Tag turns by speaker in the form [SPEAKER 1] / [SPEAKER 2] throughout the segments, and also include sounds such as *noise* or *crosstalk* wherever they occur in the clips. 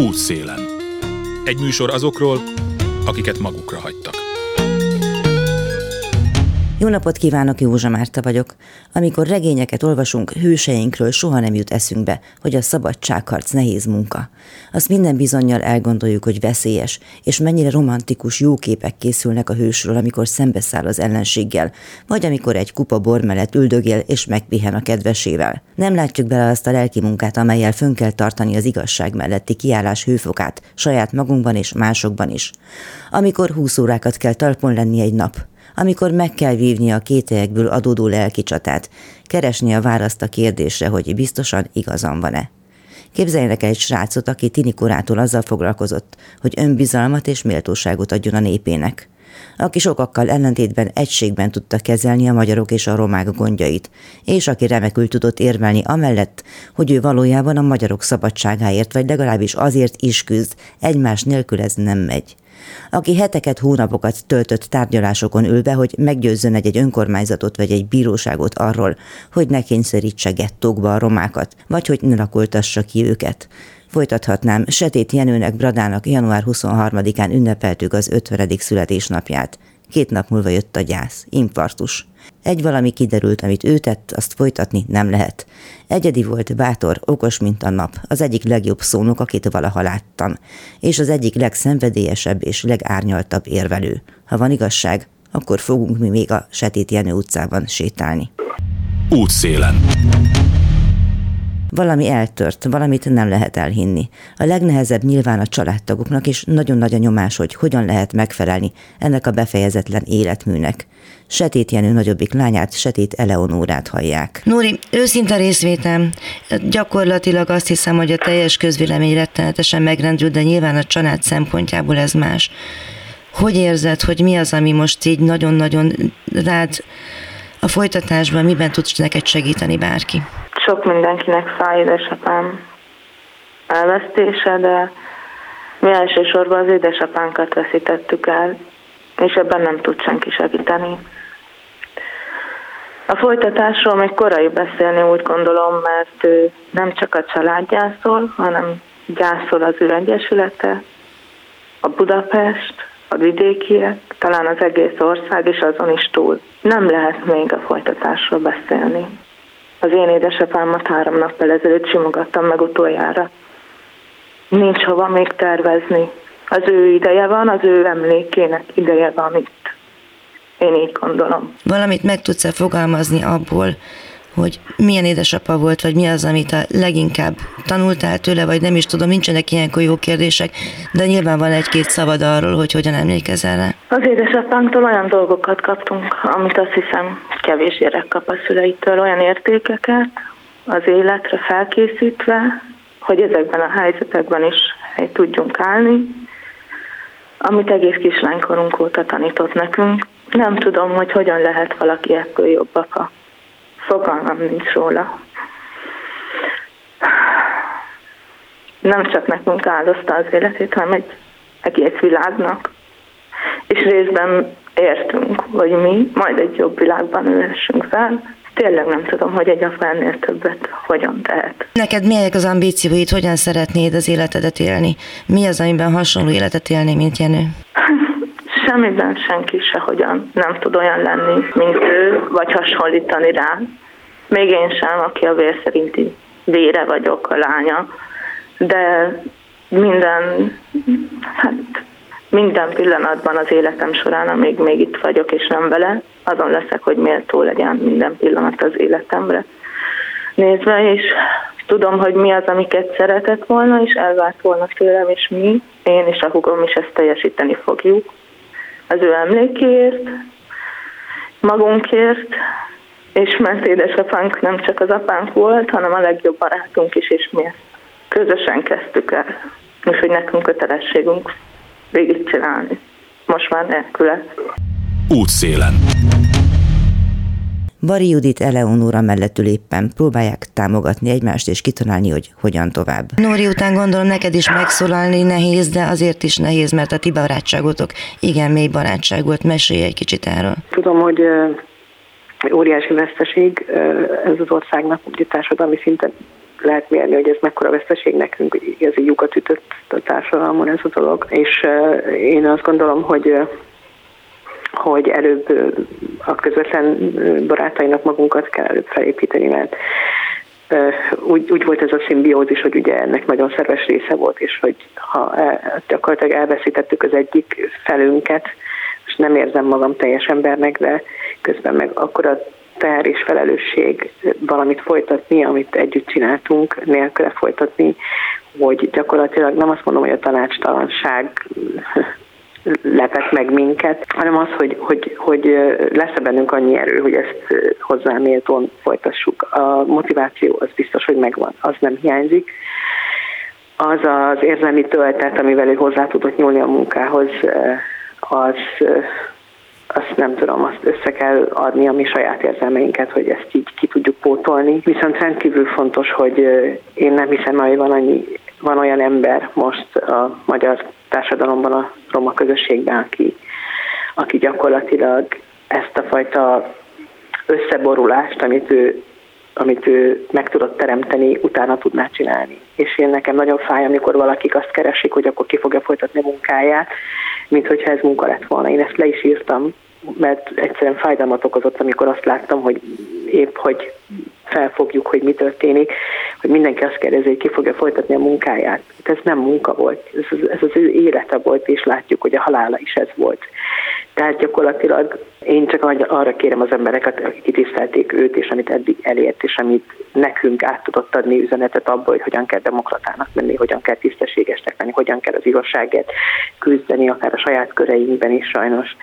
[SPEAKER 1] Útszélen. Egy műsor azokról, akiket magukra hagytak.
[SPEAKER 2] Jó napot kívánok, Józsa Márta vagyok. Amikor regényeket olvasunk, hőseinkről soha nem jut eszünkbe, hogy a szabadságharc nehéz munka. Azt minden bizonyal elgondoljuk, hogy veszélyes, és mennyire romantikus jó képek készülnek a hősről, amikor szembeszáll az ellenséggel, vagy amikor egy kupa bor mellett üldögél és megpihen a kedvesével. Nem látjuk bele azt a lelki munkát, amelyel fönn kell tartani az igazság melletti kiállás hőfokát, saját magunkban és másokban is. Amikor húsz órákat kell talpon lenni egy nap, amikor meg kell vívni a kételyekből adódó lelki csatát, keresni a választ a kérdésre, hogy biztosan igazam van-e. Képzeljenek egy srácot, aki tini korától azzal foglalkozott, hogy önbizalmat és méltóságot adjon a népének aki sokakkal ellentétben egységben tudta kezelni a magyarok és a romák gondjait, és aki remekül tudott érvelni amellett, hogy ő valójában a magyarok szabadságáért, vagy legalábbis azért is küzd, egymás nélkül ez nem megy aki heteket, hónapokat töltött tárgyalásokon ülve, hogy meggyőzzön egy, egy önkormányzatot vagy egy bíróságot arról, hogy ne kényszerítse gettókba a romákat, vagy hogy ne lakoltassa ki őket. Folytathatnám, Setét Jenőnek Bradának január 23-án ünnepeltük az 50. születésnapját. Két nap múlva jött a gyász, infarktus. Egy valami kiderült, amit ő tett, azt folytatni nem lehet. Egyedi volt, bátor, okos, mint a nap, az egyik legjobb szónok, akit valaha láttam, és az egyik legszenvedélyesebb és legárnyaltabb érvelő. Ha van igazság, akkor fogunk mi még a Setét Jenő utcában sétálni.
[SPEAKER 1] Útszélen.
[SPEAKER 2] Valami eltört, valamit nem lehet elhinni. A legnehezebb nyilván a családtagoknak, és nagyon nagy a nyomás, hogy hogyan lehet megfelelni ennek a befejezetlen életműnek. Setét Jenő nagyobbik lányát, Setét Eleonórát hallják.
[SPEAKER 3] Nóri, őszinte részvétem. Gyakorlatilag azt hiszem, hogy a teljes közvélemény rettenetesen megrendült, de nyilván a család szempontjából ez más. Hogy érzed, hogy mi az, ami most így nagyon-nagyon rád a folytatásban, miben tudsz neked segíteni bárki?
[SPEAKER 4] Sok mindenkinek fáj édesapám elvesztése, de mi elsősorban az édesapánkat veszítettük el, és ebben nem tud senki segíteni. A folytatásról még korai beszélni úgy gondolom, mert ő nem csak a családjászol, hanem gyászol az ő egyesülete, a Budapest, a vidékiek, talán az egész ország, és azon is túl. Nem lehet még a folytatásról beszélni. Az én édesapámat három nappal ezelőtt simogattam meg utoljára. Nincs hova még tervezni. Az ő ideje van, az ő emlékének ideje van itt. Én így gondolom.
[SPEAKER 3] Valamit meg tudsz-e fogalmazni abból, hogy milyen édesapa volt, vagy mi az, amit a leginkább tanultál tőle, vagy nem is tudom, nincsenek ilyenkor jó kérdések, de nyilván van egy-két szavad arról, hogy hogyan emlékezel rá.
[SPEAKER 4] Az édesapánktól olyan dolgokat kaptunk, amit azt hiszem kevés gyerek kap a szüleitől, olyan értékeket az életre felkészítve, hogy ezekben a helyzetekben is hely tudjunk állni, amit egész kislánykorunk óta tanított nekünk. Nem tudom, hogy hogyan lehet valaki ettől jobb apa fogalmam nincs róla. Nem csak nekünk áldozta az életét, hanem egy egész világnak. És részben értünk, hogy mi majd egy jobb világban ülessünk fel, tényleg nem tudom, hogy egy apa ennél többet hogyan tehet.
[SPEAKER 3] Neked milyenek az ambícióid, hogyan szeretnéd az életedet élni? Mi az, amiben hasonló életet élni, mint Jenő? *laughs*
[SPEAKER 4] Semmiben senki sehogyan nem tud olyan lenni, mint ő, vagy hasonlítani rá. Még én sem, aki a vér szerinti vére vagyok, a lánya, de minden, hát minden pillanatban az életem során, amíg még itt vagyok és nem vele, azon leszek, hogy méltó legyen minden pillanat az életemre nézve, és tudom, hogy mi az, amiket szeretett volna, és elvárt volna tőlem, és mi, én és a hugom is ezt teljesíteni fogjuk. Az ő emlékéért, magunkért, és mert édesapánk nem csak az apánk volt, hanem a legjobb barátunk is, és mi közösen kezdtük el. Úgyhogy nekünk kötelességünk végigcsinálni. Most már nélküle.
[SPEAKER 1] Útszélen.
[SPEAKER 2] Bari Judit Eleonóra mellettül éppen próbálják támogatni egymást és kitalálni, hogy hogyan tovább.
[SPEAKER 3] Nóri után gondolom neked is megszólalni nehéz, de azért is nehéz, mert a ti barátságotok igen mély barátság volt. Mesélj egy kicsit erről.
[SPEAKER 5] Tudom, hogy óriási veszteség ez az országnak, ugye társadalmi szinten lehet mérni, hogy ez mekkora veszteség nekünk, igazi lyukat ütött a társadalmon ez a dolog. És én azt gondolom, hogy hogy előbb a közvetlen barátainak magunkat kell előbb felépíteni, mert úgy, úgy volt ez a szimbiózis, hogy ugye ennek nagyon szerves része volt, és hogy ha el, gyakorlatilag elveszítettük az egyik felünket, és nem érzem magam teljes embernek, de közben meg akkor a teher és felelősség valamit folytatni, amit együtt csináltunk, nélküle folytatni, hogy gyakorlatilag nem azt mondom, hogy a tanácstalanság lepett meg minket, hanem az, hogy, hogy, hogy lesz-e bennünk annyi erő, hogy ezt hozzá méltón folytassuk. A motiváció az biztos, hogy megvan, az nem hiányzik. Az az érzelmi töltet, amivel ő hozzá tudott nyúlni a munkához, az, azt nem tudom, azt össze kell adni a mi saját érzelmeinket, hogy ezt így ki tudjuk pótolni. Viszont rendkívül fontos, hogy én nem hiszem, hogy van, annyi, van olyan ember most a magyar társadalomban, a roma közösségben, aki, aki gyakorlatilag ezt a fajta összeborulást, amit ő, amit ő meg tudott teremteni, utána tudná csinálni. És én nekem nagyon fáj, amikor valakik azt keresik, hogy akkor ki fogja folytatni a munkáját, mint hogyha ez munka lett volna. Én ezt le is írtam, mert egyszerűen fájdalmat okozott, amikor azt láttam, hogy épp, hogy felfogjuk, hogy mi történik, hogy mindenki azt kérdezi, hogy ki fogja folytatni a munkáját. Hát ez nem munka volt, ez, ez az ő élete volt, és látjuk, hogy a halála is ez volt. Tehát gyakorlatilag én csak arra kérem az embereket, akik kitisztelték őt, és amit eddig elért, és amit nekünk át tudott adni üzenetet abból, hogy hogyan kell demokratának lenni, hogyan kell tisztességesnek lenni, hogyan kell az igazságért küzdeni, akár a saját köreinkben is sajnos,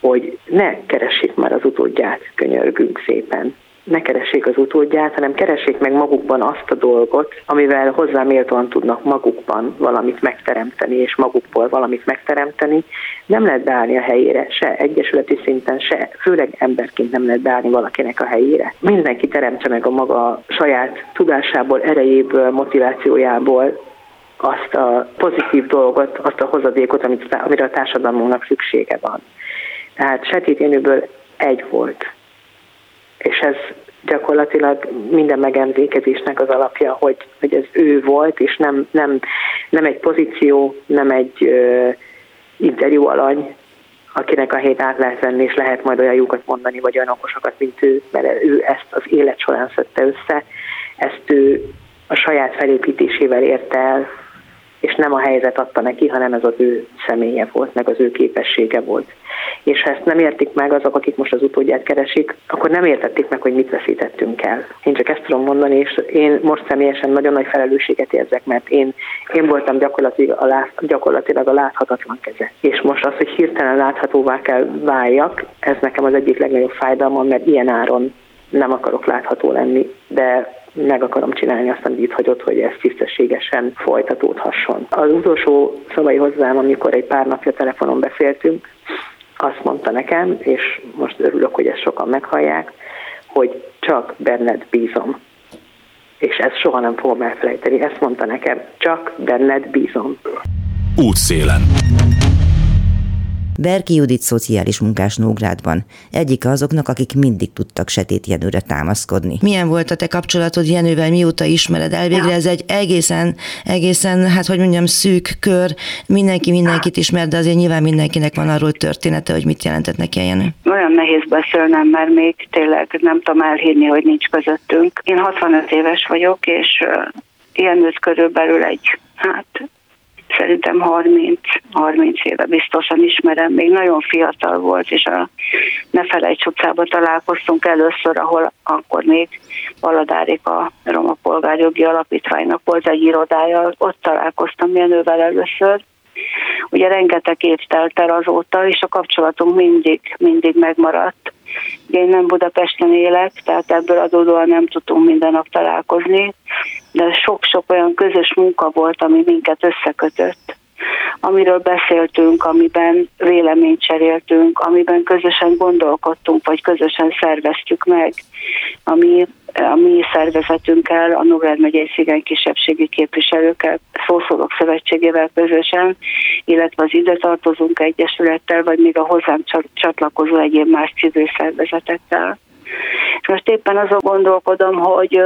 [SPEAKER 5] hogy ne keressék már az utódját, könyörgünk szépen ne keressék az utódját, hanem keressék meg magukban azt a dolgot, amivel hozzá tudnak magukban valamit megteremteni, és magukból valamit megteremteni. Nem lehet beállni a helyére, se egyesületi szinten, se főleg emberként nem lehet beállni valakinek a helyére. Mindenki teremtse meg a maga saját tudásából, erejéből, motivációjából azt a pozitív dolgot, azt a hozadékot, amit, amire a társadalmunknak szüksége van. Tehát Setét Jenőből egy volt. És ez gyakorlatilag minden megemlékezésnek az alapja, hogy, hogy ez ő volt, és nem, nem, nem egy pozíció, nem egy ö, interjú alany, akinek a hét át lehet venni, és lehet majd olyan jókat mondani, vagy olyan okosakat, mint ő, mert ő ezt az élet során szedte össze, ezt ő a saját felépítésével érte el, és nem a helyzet adta neki, hanem ez az ő személye volt, meg az ő képessége volt. És ha ezt nem értik meg azok, akik most az utódját keresik, akkor nem értették meg, hogy mit veszítettünk el. Én csak ezt tudom mondani, és én most személyesen nagyon nagy felelősséget érzek, mert én, én voltam gyakorlatilag a, lát, gyakorlatilag a láthatatlan keze. És most az, hogy hirtelen láthatóvá kell váljak, ez nekem az egyik legnagyobb fájdalmam, mert ilyen áron nem akarok látható lenni, de meg akarom csinálni azt, amit itt hagyott, hogy ez tisztességesen folytatódhasson. Az utolsó szavai hozzám, amikor egy pár napja telefonon beszéltünk, azt mondta nekem, és most örülök, hogy ezt sokan meghallják, hogy csak benned bízom. És ezt soha nem fogom elfelejteni. Ezt mondta nekem, csak benned bízom.
[SPEAKER 1] Útszélen.
[SPEAKER 2] Berki Judit szociális munkás Nógrádban. Egyik azoknak, akik mindig tudtak Setét Jenőre támaszkodni.
[SPEAKER 3] Milyen volt a te kapcsolatod Jenővel, mióta ismered? Elvégre ez egy egészen, egészen, hát hogy mondjam, szűk kör. Mindenki mindenkit ismer, de azért nyilván mindenkinek van arról története, hogy mit jelentett neki a Jenő.
[SPEAKER 6] Olyan nehéz beszélnem, mert még tényleg nem tudom elhinni, hogy nincs közöttünk. Én 65 éves vagyok, és Jenőt körülbelül egy, hát szerintem 30, 30 éve biztosan ismerem, még nagyon fiatal volt, és a Ne Felejts utcában találkoztunk először, ahol akkor még Valadárik a Roma Polgárjogi Alapítványnak volt egy irodája, ott találkoztam Jenővel először, Ugye rengeteg év telt el azóta, és a kapcsolatunk mindig, mindig megmaradt. Én nem Budapesten élek, tehát ebből adódóan nem tudtunk minden nap találkozni, de sok-sok olyan közös munka volt, ami minket összekötött amiről beszéltünk, amiben véleményt cseréltünk, amiben közösen gondolkodtunk, vagy közösen szerveztük meg, ami a mi szervezetünkkel, a Nógrád megyei szigány kisebbségi képviselőkkel, szószólók szövetségével közösen, illetve az ide tartozunk egyesülettel, vagy még a hozzánk csatlakozó egyéb más civil szervezetekkel. És most éppen azon gondolkodom, hogy,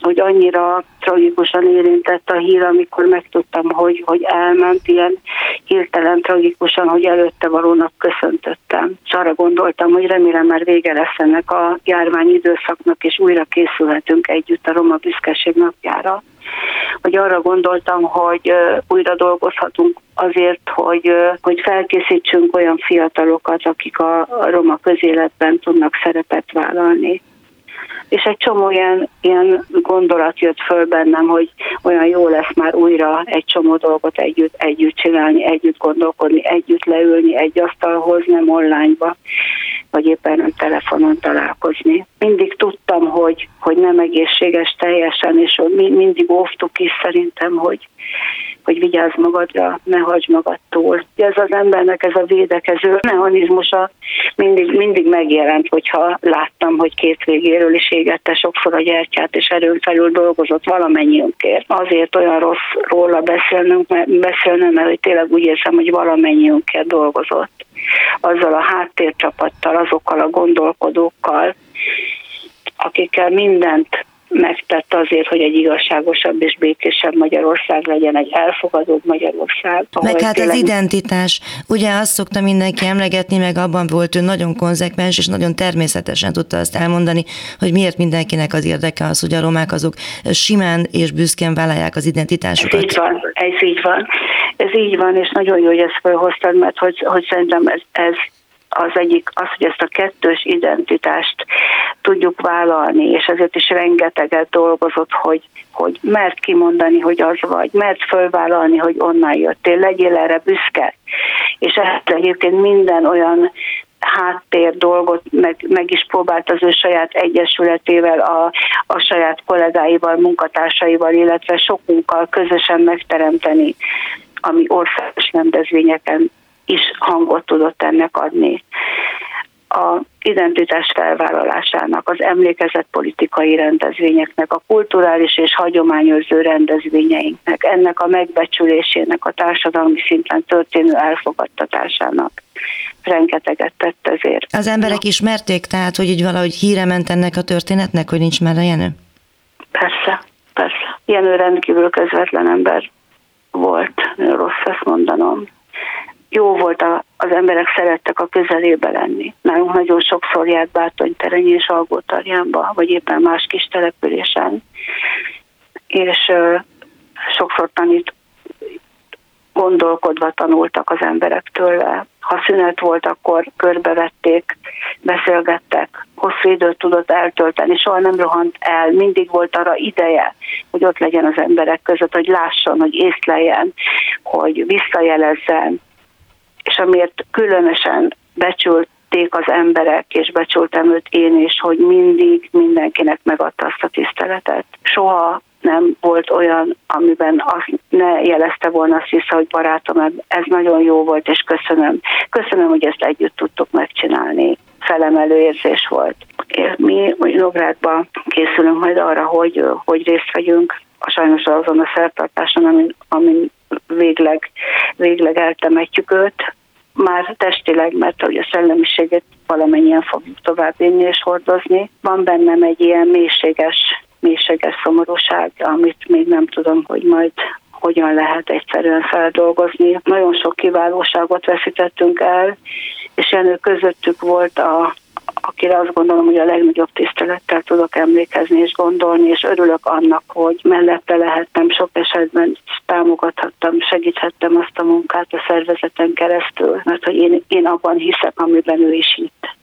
[SPEAKER 6] hogy annyira tragikusan érintett a hír, amikor megtudtam, hogy, hogy elment, ilyen hirtelen tragikusan, hogy előtte valónak köszöntöttem. És arra gondoltam, hogy remélem már vége lesz ennek a járvány időszaknak, és újra készülhetünk együtt a Roma Büszkeség napjára hogy arra gondoltam, hogy újra dolgozhatunk azért, hogy, hogy felkészítsünk olyan fiatalokat, akik a roma közéletben tudnak szerepet vállalni és egy csomó ilyen, ilyen gondolat jött föl bennem, hogy olyan jó lesz már újra egy csomó dolgot együtt, együtt csinálni, együtt gondolkodni, együtt leülni egy asztalhoz, nem onlineba, vagy éppen nem telefonon találkozni. Mindig tudtam, hogy, hogy nem egészséges teljesen, és mindig óvtuk is szerintem, hogy hogy vigyázz magadra, ne hagyj magadtól. Ez az embernek ez a védekező mechanizmusa mindig, mindig megjelent, hogyha láttam, hogy két végéről is égette sokszor a gyertyát, és erőn felül dolgozott valamennyiünkért. Azért olyan rossz róla beszélnünk, mert, beszélnünk, mert hogy tényleg úgy érzem, hogy valamennyiünkért dolgozott. Azzal a háttércsapattal, azokkal a gondolkodókkal, akikkel mindent megtett azért, hogy egy igazságosabb és békésebb Magyarország legyen, egy elfogadóbb Magyarország.
[SPEAKER 3] Meg hát tényleg... az identitás, ugye azt szokta mindenki emlegetni, meg abban volt ő nagyon konzekvens, és nagyon természetesen tudta azt elmondani, hogy miért mindenkinek az érdeke az, hogy a romák azok simán és büszkén vállalják az identitásukat.
[SPEAKER 6] Ez így van, ez így van. Ez így van, és nagyon jó, hogy ezt felhoztad, mert hogy, hogy szerintem ez, ez az egyik az, hogy ezt a kettős identitást tudjuk vállalni, és ezért is rengeteget dolgozott, hogy, hogy mert kimondani, hogy az vagy, mert fölvállalni, hogy onnan jöttél, legyél erre büszke. És ehhez egyébként minden olyan háttér dolgot meg, meg is próbált az ő saját egyesületével, a, a saját kollégáival, munkatársaival, illetve sokunkkal közösen megteremteni, ami országos rendezvényeken is hangot tudott ennek adni. A identitás felvállalásának, az emlékezett politikai rendezvényeknek, a kulturális és hagyományőrző rendezvényeinknek, ennek a megbecsülésének, a társadalmi szinten történő elfogadtatásának rengeteget tett ezért.
[SPEAKER 3] Az emberek ismerték, tehát, hogy így valahogy híre ment ennek a történetnek, hogy nincs már a Jenő?
[SPEAKER 6] Persze, persze. Jenő rendkívül közvetlen ember volt, rossz ezt mondanom jó volt, a, az emberek szerettek a közelébe lenni. Nálunk nagyon sokszor járt Bátonytereny és Algótarjánba, vagy éppen más kis településen. És ö, sokszor tanít, gondolkodva tanultak az emberek tőle. Ha szünet volt, akkor körbevették, beszélgettek, hosszú időt tudott eltölteni, soha nem rohant el, mindig volt arra ideje, hogy ott legyen az emberek között, hogy lásson, hogy észleljen, hogy visszajelezzen, és amiért különösen becsülték az emberek, és becsültem őt én is, hogy mindig mindenkinek megadta azt a tiszteletet. Soha nem volt olyan, amiben azt ne jelezte volna azt vissza, hogy barátom, ez nagyon jó volt, és köszönöm. Köszönöm, hogy ezt együtt tudtuk megcsinálni. Felemelő érzés volt. Mi Nográdban készülünk majd arra, hogy, hogy részt vegyünk a sajnos azon a szertartáson, amin, amin végleg, végleg eltemetjük őt, már testileg, mert hogy a szellemiséget valamennyien fogjuk továbbvinni és hordozni. Van bennem egy ilyen mélységes, mélységes szomorúság, amit még nem tudom, hogy majd hogyan lehet egyszerűen feldolgozni. Nagyon sok kiválóságot veszítettünk el, és ennél közöttük volt a akire azt gondolom, hogy a legnagyobb tisztelettel tudok emlékezni és gondolni, és örülök annak, hogy mellette lehettem, sok esetben támogathattam, segíthettem azt a munkát a szervezeten keresztül, mert hogy én, én abban hiszek, amiben ő is hitt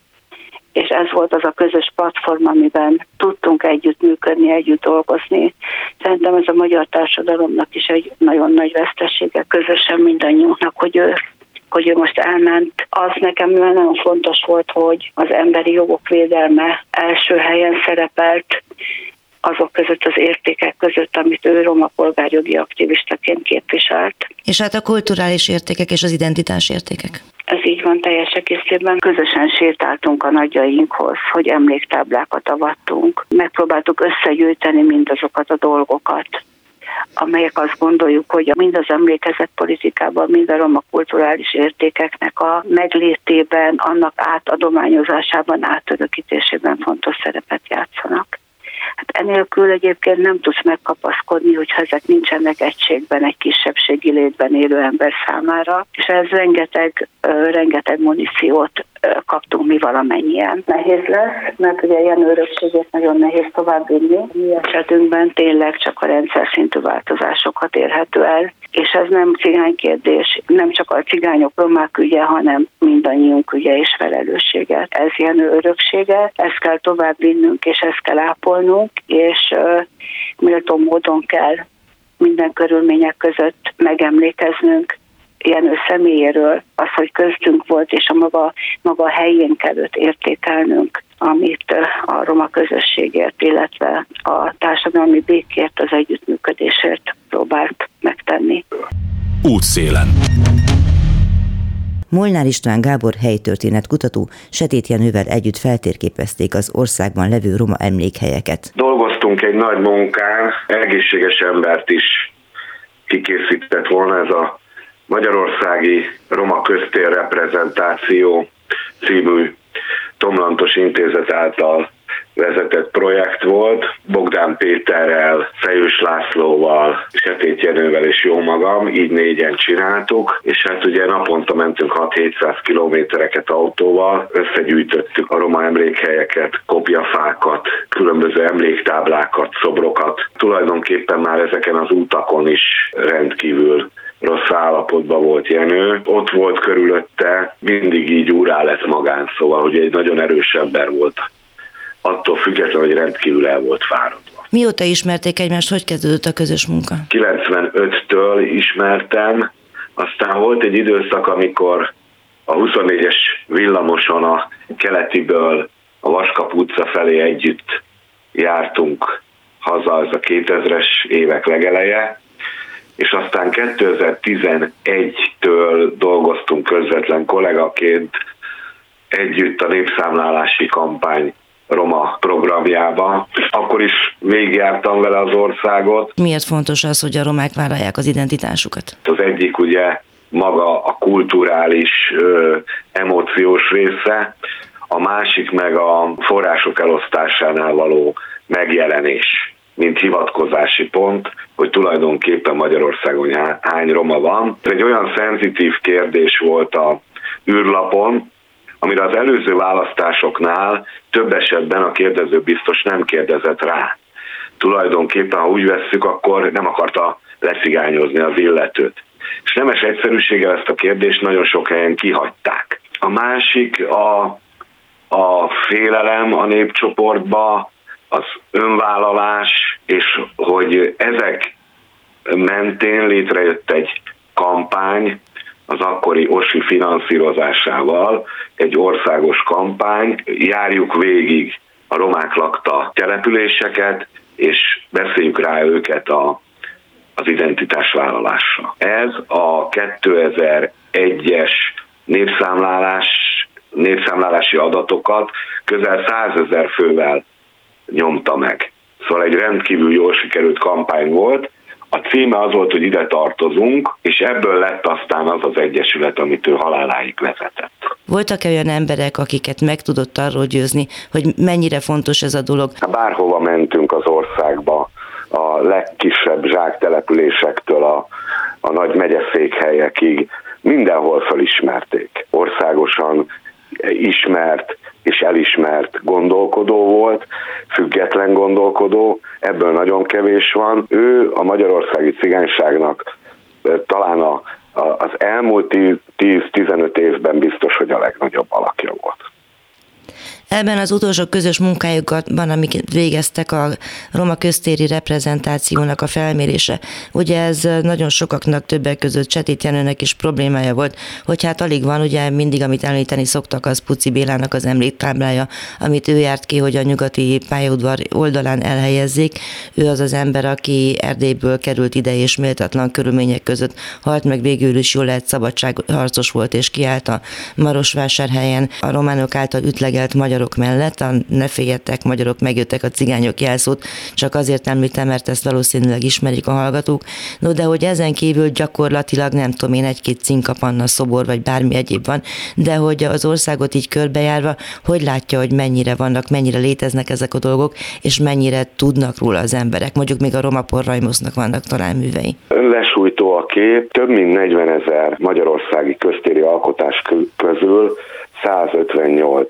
[SPEAKER 6] és ez volt az a közös platform, amiben tudtunk együtt működni, együtt dolgozni. Szerintem ez a magyar társadalomnak is egy nagyon nagy vesztesége, közösen mindannyiunknak, hogy ő hogy ő most elment, az nekem nagyon fontos volt, hogy az emberi jogok védelme első helyen szerepelt, azok között az értékek között, amit ő roma polgárjogi aktivistaként képviselt.
[SPEAKER 3] És hát a kulturális értékek és az identitás értékek.
[SPEAKER 6] Ez így van teljes egészében. Közösen sétáltunk a nagyjainkhoz, hogy emléktáblákat avattunk. Megpróbáltuk összegyűjteni mindazokat a dolgokat, amelyek azt gondoljuk, hogy mind az emlékezett politikában, mind a roma kulturális értékeknek a meglétében, annak átadományozásában, átörökítésében fontos szerepet játszanak. Hát enélkül egyébként nem tudsz megkapaszkodni, hogyha ezek nincsenek egységben egy kisebbségi létben élő ember számára, és ez rengeteg, rengeteg muníciót kaptunk mi valamennyien. Nehéz lesz, mert ugye ilyen örökséget nagyon nehéz továbbvinni. Mi esetünkben tényleg csak a rendszer szintű változásokat érhető el, és ez nem cigány kérdés, nem csak a cigányok romák ügye, hanem mindannyiunk ügye és felelőssége. Ez ilyen öröksége, ezt kell tovább vinnünk, és ezt kell ápolnunk, és méltó módon kell minden körülmények között megemlékeznünk Jenő személyéről, az, hogy köztünk volt, és a maga, maga helyén kellett értékelnünk, amit a roma közösségért, illetve a társadalmi békért, az együttműködésért próbált megtenni.
[SPEAKER 1] Útszélen.
[SPEAKER 2] Molnár István Gábor helytörténet kutató Setét Jenővel együtt feltérképezték az országban levő roma emlékhelyeket.
[SPEAKER 7] Dolgoztunk egy nagy munkán, egészséges embert is kikészített volna ez a Magyarországi Roma Köztér Reprezentáció című Tomlantos Intézet által vezetett projekt volt. Bogdán Péterrel, Fejős Lászlóval, Setét Jenővel és jó magam, így négyen csináltuk, és hát ugye naponta mentünk 6-700 kilométereket autóval, összegyűjtöttük a roma emlékhelyeket, kopjafákat, különböző emléktáblákat, szobrokat. Tulajdonképpen már ezeken az utakon is rendkívül rossz állapotban volt Jenő. Ott volt körülötte, mindig így úrá lett magán, szóval, hogy egy nagyon erős ember volt. Attól függetlenül, hogy rendkívül el volt fáradva.
[SPEAKER 3] Mióta ismerték egymást, hogy kezdődött a közös munka?
[SPEAKER 7] 95-től ismertem, aztán volt egy időszak, amikor a 24-es villamoson a keletiből a Vaskap utca felé együtt jártunk haza, ez a 2000-es évek legeleje, és aztán 2011-től dolgoztunk közvetlen kollégaként együtt a népszámlálási kampány Roma programjába. Akkor is végigjártam vele az országot.
[SPEAKER 3] Miért fontos az, hogy a romák vállalják az identitásukat?
[SPEAKER 7] Az egyik ugye maga a kulturális, ö, emóciós része, a másik meg a források elosztásánál való megjelenés mint hivatkozási pont, hogy tulajdonképpen Magyarországon hány roma van. Ez egy olyan szenzitív kérdés volt a űrlapon, amire az előző választásoknál több esetben a kérdező biztos nem kérdezett rá. Tulajdonképpen, ha úgy vesszük, akkor nem akarta leszigányozni az illetőt. És nemes egyszerűséggel ezt a kérdést nagyon sok helyen kihagyták. A másik a, a félelem a népcsoportba, az önvállalás, és hogy ezek mentén létrejött egy kampány, az akkori OSI finanszírozásával egy országos kampány, járjuk végig a romák lakta településeket, és beszéljük rá őket a, az identitásvállalásra. Ez a 2001-es népszámlálás, népszámlálási adatokat közel 100 ezer fővel nyomta meg. Szóval egy rendkívül jól sikerült kampány volt, a címe az volt, hogy ide tartozunk, és ebből lett aztán az az egyesület, amit ő haláláig vezetett.
[SPEAKER 3] Voltak-e olyan emberek, akiket meg tudott arról győzni, hogy mennyire fontos ez a dolog?
[SPEAKER 7] Bárhova mentünk az országba, a legkisebb zsáktelepülésektől a, a nagy megyeszékhelyekig, mindenhol felismerték. Országosan ismert, és elismert gondolkodó volt, független gondolkodó, ebből nagyon kevés van. Ő a magyarországi cigányságnak talán a, a, az elmúlt 10-15 évben biztos, hogy a legnagyobb alakja volt.
[SPEAKER 3] Ebben az utolsó közös munkájukban, amiket végeztek a roma köztéri reprezentációnak a felmérése, ugye ez nagyon sokaknak többek között Csetét Jenőnek is problémája volt, hogy hát alig van, ugye mindig, amit említeni szoktak, az Puci Bélának az emléktáblája, amit ő járt ki, hogy a nyugati pályaudvar oldalán elhelyezzék. Ő az az ember, aki Erdélyből került ide, és méltatlan körülmények között halt meg végül is jól lehet szabadságharcos volt, és kiállt a Marosvásárhelyen a románok által ütlegelt magyarok mellett, a ne féljetek, magyarok megjöttek a cigányok jelszót, csak azért említem, mert ezt valószínűleg ismerik a hallgatók, no de hogy ezen kívül gyakorlatilag nem tudom én egy-két cinkapanna szobor vagy bármi egyéb van, de hogy az országot így körbejárva, hogy látja, hogy mennyire vannak, mennyire léteznek ezek a dolgok, és mennyire tudnak róla az emberek. Mondjuk még a Roma Porrajmosznak vannak talán művei.
[SPEAKER 7] Lesújtó a kép, több mint 40 ezer magyarországi köztéri alkotás közül 158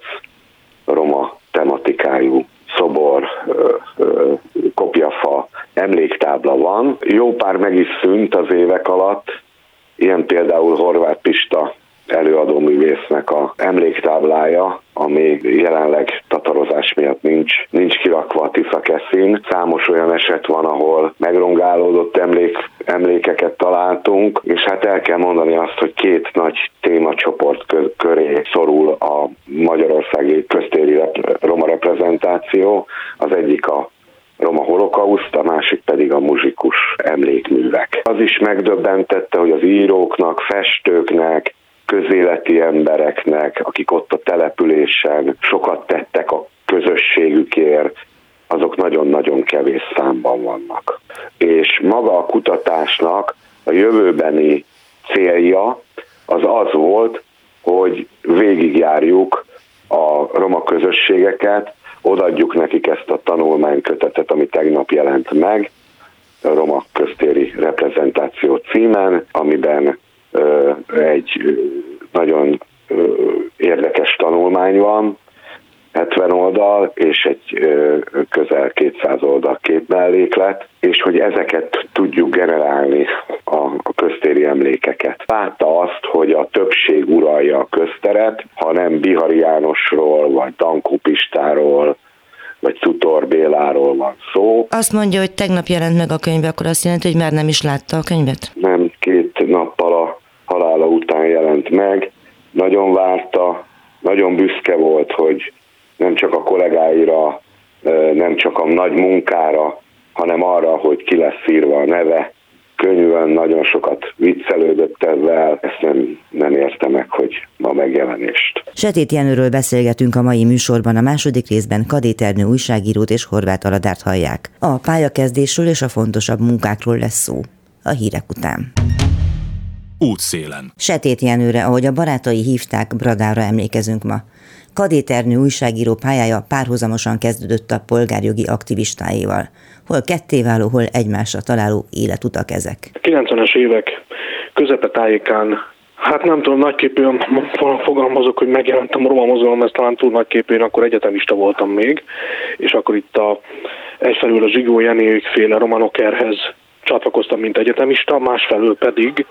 [SPEAKER 7] roma tematikájú szobor, kopjafa, emléktábla van. Jó pár meg is szűnt az évek alatt, ilyen például Horváth Pista előadó művésznek a emléktáblája, ami jelenleg tatarozás miatt nincs, nincs kirakva a Tisza Keszin. Számos olyan eset van, ahol megrongálódott emlék, emlékeket találtunk, és hát el kell mondani azt, hogy két nagy témacsoport köré szorul a magyarországi köztéri roma reprezentáció. Az egyik a roma holokauszt, a másik pedig a muzsikus emlékművek. Az is megdöbbentette, hogy az íróknak, festőknek, közéleti embereknek, akik ott a településen sokat tettek a közösségükért, azok nagyon-nagyon kevés számban vannak. És maga a kutatásnak a jövőbeni célja az az volt, hogy végigjárjuk a roma közösségeket, odaadjuk nekik ezt a tanulmánykötetet, ami tegnap jelent meg, a Roma Köztéri Reprezentáció címen, amiben egy nagyon érdekes tanulmány van, 70 oldal és egy közel 200 oldal két melléklet, és hogy ezeket tudjuk generálni a köztéri emlékeket. Látta azt, hogy a többség uralja a közteret, ha nem Bihari Jánosról, vagy Dankó Pistáról, vagy Tutor Béláról van szó.
[SPEAKER 3] Azt mondja, hogy tegnap jelent meg a könyv, akkor azt jelenti, hogy már nem is látta a könyvet?
[SPEAKER 7] Nem, két nappal a halála után jelent meg. Nagyon várta, nagyon büszke volt, hogy nem csak a kollégáira, nem csak a nagy munkára, hanem arra, hogy ki lesz írva a neve. Könnyűen nagyon sokat viccelődött ezzel, ezt nem, nem érte meg, hogy ma megjelenést.
[SPEAKER 2] Setét Jenőről beszélgetünk a mai műsorban, a második részben Kadéternő újságírót és Horváth Aladárt hallják. A pályakezdésről és a fontosabb munkákról lesz szó. A hírek után
[SPEAKER 1] útszélen.
[SPEAKER 2] Setét Jenőre, ahogy a barátai hívták, Bradára emlékezünk ma. Kadéternő újságíró pályája párhuzamosan kezdődött a polgárjogi aktivistáival. Hol kettéváló, hol egymásra találó életutak ezek.
[SPEAKER 8] 90-es évek közepe tájékán Hát nem tudom, nagyképűen fogalmazok, hogy megjelentem a roma mozgalom, ez talán túl nagyképűen, akkor egyetemista voltam még, és akkor itt a, egyfelül a Zsigó Jenők féle romanokerhez csatlakoztam, mint egyetemista, másfelől pedig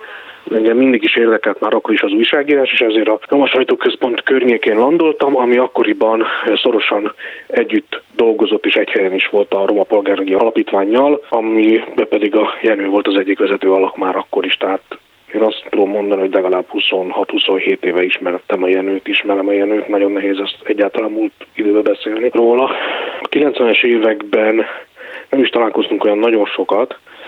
[SPEAKER 8] engem mindig is érdekelt már akkor is az újságírás, és ezért a Roma Sajtóközpont környékén landoltam, ami akkoriban szorosan együtt dolgozott, és egy helyen is volt a Roma Polgárjogi Alapítványjal, amiben pedig a Jenő volt az egyik vezető alak már akkor is, tehát én azt tudom mondani, hogy legalább 26-27 éve ismertem a Jenőt, ismerem a Jenőt, nagyon nehéz ezt egyáltalán múlt időben beszélni róla. A 90-es években nem is találkoztunk olyan nagyon sokat,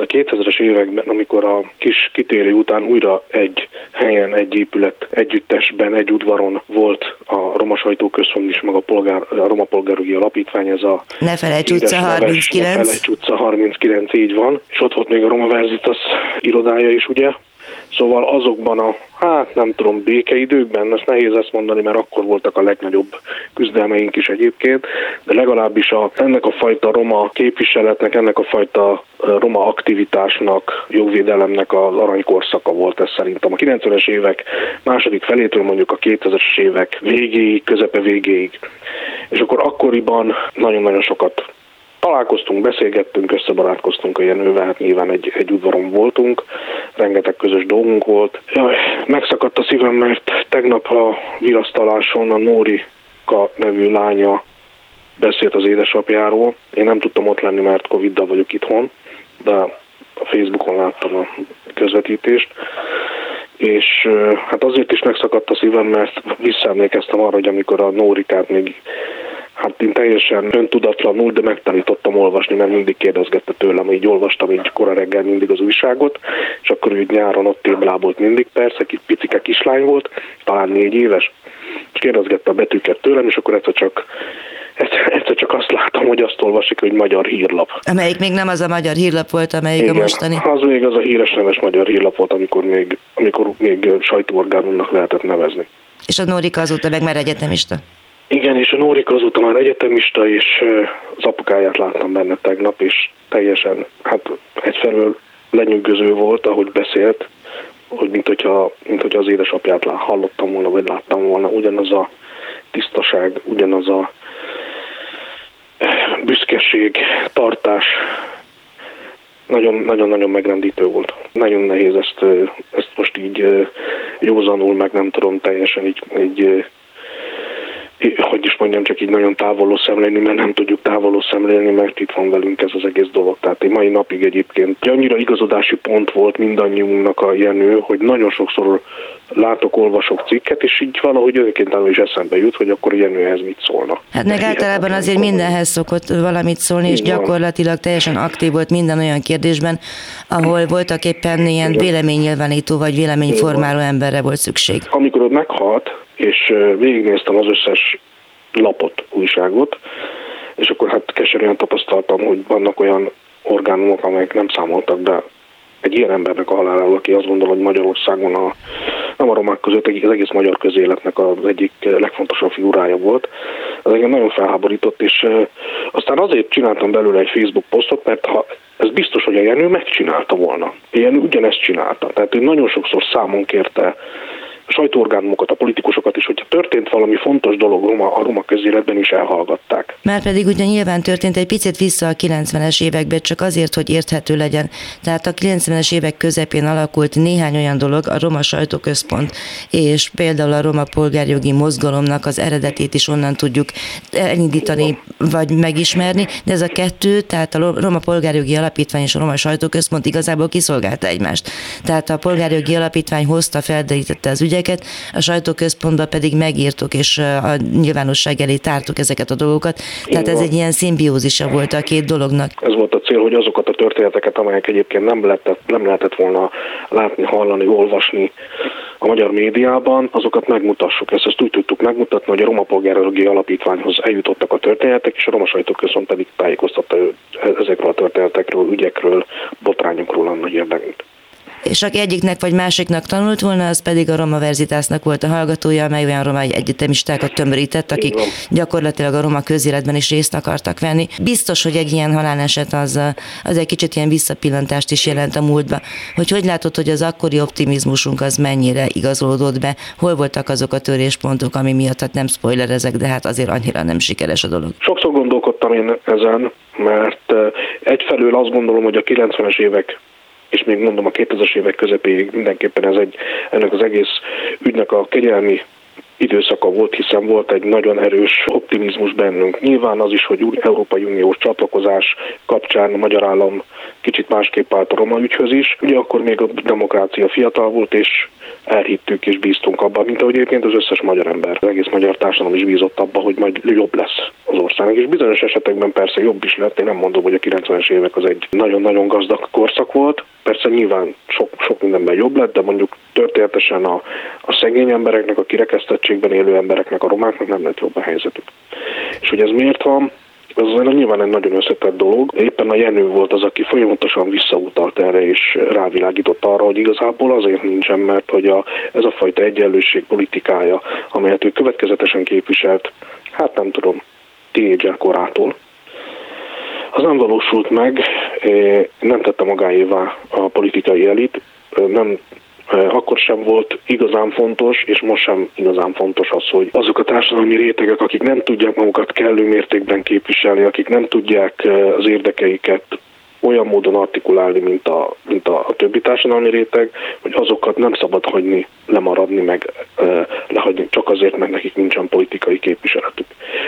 [SPEAKER 8] a 2000-es években, amikor a kis kitérő után újra egy helyen, egy épület együttesben, egy udvaron volt a Roma Sajtóközpont is, meg a, polgár, a Roma Polgárügyi Alapítvány, ez a
[SPEAKER 3] Ne felejts utca 39.
[SPEAKER 8] Ne felejts utca 39, így van. És ott volt még a Roma Verzitas irodája is, ugye? Szóval azokban a, hát nem tudom, békeidőkben, ezt nehéz ezt mondani, mert akkor voltak a legnagyobb küzdelmeink is egyébként, de legalábbis a, ennek a fajta roma képviseletnek, ennek a fajta roma aktivitásnak, jogvédelemnek az aranykorszaka volt ez szerintem. A 90-es évek második felétől mondjuk a 2000-es évek végéig, közepe végéig. És akkor akkoriban nagyon-nagyon sokat találkoztunk, beszélgettünk, összebarátkoztunk a Jenővel, hát nyilván egy, egy udvaron voltunk, rengeteg közös dolgunk volt. Jaj, megszakadt a szívem, mert tegnap a virasztaláson a Nórika nevű lánya beszélt az édesapjáról. Én nem tudtam ott lenni, mert Covid-dal vagyok itthon, de a Facebookon láttam a közvetítést, és hát azért is megszakadt a szívem, mert visszaemlékeztem arra, hogy amikor a Nórikát még hát én teljesen öntudatlanul, de megtanítottam olvasni, mert mindig kérdezgette tőlem, így olvastam így kora reggel mindig az újságot, és akkor úgy nyáron ott téblábolt mindig, persze, egy picike kislány volt, talán négy éves, és kérdezgette a betűket tőlem, és akkor egyszer csak egyszer csak azt látom, hogy azt olvasik, hogy magyar hírlap.
[SPEAKER 3] Amelyik még nem az a magyar hírlap volt, amelyik Igen, a mostani.
[SPEAKER 8] az még az a híres neves magyar hírlap volt, amikor még, amikor még sajtóorgánumnak lehetett nevezni.
[SPEAKER 3] És a Nórika azóta meg már egyetemista?
[SPEAKER 8] Igen, és a Nórika azóta már egyetemista, és az apukáját láttam benne tegnap, és teljesen, hát egyfelől lenyűgöző volt, ahogy beszélt, hogy mint hogyha, mint hogyha az édesapját hallottam volna, vagy láttam volna, ugyanaz a tisztaság, ugyanaz a büszkeség, tartás nagyon-nagyon megrendítő volt. Nagyon nehéz ezt, ezt most így józanul, meg nem tudom teljesen így, így hogy is mondjam, csak így nagyon távoló szemlélni, mert nem tudjuk távoló szemlélni, mert itt van velünk ez az egész dolog. Tehát egy mai napig egyébként annyira igazodási pont volt mindannyiunknak a Jenő, hogy nagyon sokszor látok, olvasok cikket, és így valahogy önként is eszembe jut, hogy akkor Jenőhez mit szólna.
[SPEAKER 3] Hát meg általában azért mindenhez szokott valamit szólni, és gyakorlatilag teljesen aktív volt minden olyan kérdésben, ahol voltak éppen ilyen véleménynyilvánító vagy véleményformáló emberre volt szükség.
[SPEAKER 8] Amikor ott meghalt, és végignéztem az összes lapot, újságot, és akkor hát keserűen tapasztaltam, hogy vannak olyan orgánumok, amelyek nem számoltak be egy ilyen embernek a haláláról, aki azt gondol, hogy Magyarországon a, nem a romák között, az egész magyar közéletnek az egyik legfontosabb figurája volt. Ez engem nagyon felháborított, és aztán azért csináltam belőle egy Facebook posztot, mert ha ez biztos, hogy a Jenő megcsinálta volna. Jenő ugyanezt csinálta. Tehát ő nagyon sokszor számon kérte a sajtóorgánumokat, a politikusokat is, hogyha történt valami fontos dolog Roma, a roma közéletben is elhallgatták.
[SPEAKER 3] Már pedig ugye nyilván történt egy picit vissza a 90-es évekbe, csak azért, hogy érthető legyen. Tehát a 90-es évek közepén alakult néhány olyan dolog, a Roma Sajtóközpont, és például a Roma Polgárjogi Mozgalomnak az eredetét is onnan tudjuk elindítani, vagy megismerni, de ez a kettő, tehát a Roma Polgárjogi Alapítvány és a Roma Sajtóközpont igazából kiszolgálta egymást. Tehát a Polgárjogi Alapítvány hozta, felderítette az ügyet, ügyeket, a sajtóközpontban pedig megírtuk, és a nyilvánosság elé tártuk ezeket a dolgokat. Tehát ez egy ilyen szimbiózisa volt a két dolognak.
[SPEAKER 8] Ez volt a cél, hogy azokat a történeteket, amelyek egyébként nem lehetett, nem lehetett volna látni, hallani, olvasni a magyar médiában, azokat megmutassuk. Ezt, ezt úgy tudtuk megmutatni, hogy a Roma Polgárjogi Alapítványhoz eljutottak a történetek, és a Roma Sajtóközpont pedig tájékoztatta ezekről a történetekről, ügyekről, botrányokról annak érdekét
[SPEAKER 3] és aki egyiknek vagy másiknak tanult volna, az pedig a Roma Verzitásznak volt a hallgatója, amely olyan roma egyetemistákat tömörített, akik gyakorlatilag a roma közéletben is részt akartak venni. Biztos, hogy egy ilyen haláleset az, az egy kicsit ilyen visszapillantást is jelent a múltba. Hogy hogy látod, hogy az akkori optimizmusunk az mennyire igazolódott be, hol voltak azok a töréspontok, ami miatt hát nem spoilerezek, de hát azért annyira nem sikeres a dolog.
[SPEAKER 8] Sokszor gondolkodtam én ezen, mert eh, egyfelől azt gondolom, hogy a 90-es évek és még mondom a 2000-es évek közepéig mindenképpen ez egy, ennek az egész ügynek a kegyelmi időszaka volt, hiszen volt egy nagyon erős optimizmus bennünk. Nyilván az is, hogy Európai Uniós csatlakozás kapcsán a magyar állam kicsit másképp állt a roma ügyhöz is. Ugye akkor még a demokrácia fiatal volt, és elhittük és bíztunk abban, mint ahogy egyébként az összes magyar ember, az egész magyar társadalom is bízott abban, hogy majd jobb lesz az országnak. És bizonyos esetekben persze jobb is lett. Én nem mondom, hogy a 90-es évek az egy nagyon-nagyon gazdag korszak volt. Persze nyilván sok, sok mindenben jobb lett, de mondjuk történetesen a, a szegény embereknek, a kirekesztettségben élő embereknek, a romáknak nem lett jobb a helyzetük. És hogy ez miért van, ez nyilván egy nagyon összetett dolog. Éppen a Jenő volt az, aki folyamatosan visszautalt erre, és rávilágított arra, hogy igazából azért nincsen, mert hogy a, ez a fajta egyenlőség politikája, amelyet ő következetesen képviselt, hát nem tudom, tínédzser korától, az nem valósult meg, nem tette magáévá a politikai elit, nem akkor sem volt igazán fontos, és most sem igazán fontos az, hogy azok a társadalmi rétegek, akik nem tudják magukat kellő mértékben képviselni, akik nem tudják az érdekeiket olyan módon artikulálni, mint a, mint a, a többi társadalmi réteg, hogy azokat nem szabad hagyni, lemaradni, meg e, lehagyni csak azért, mert nekik nincsen politikai képviseletük.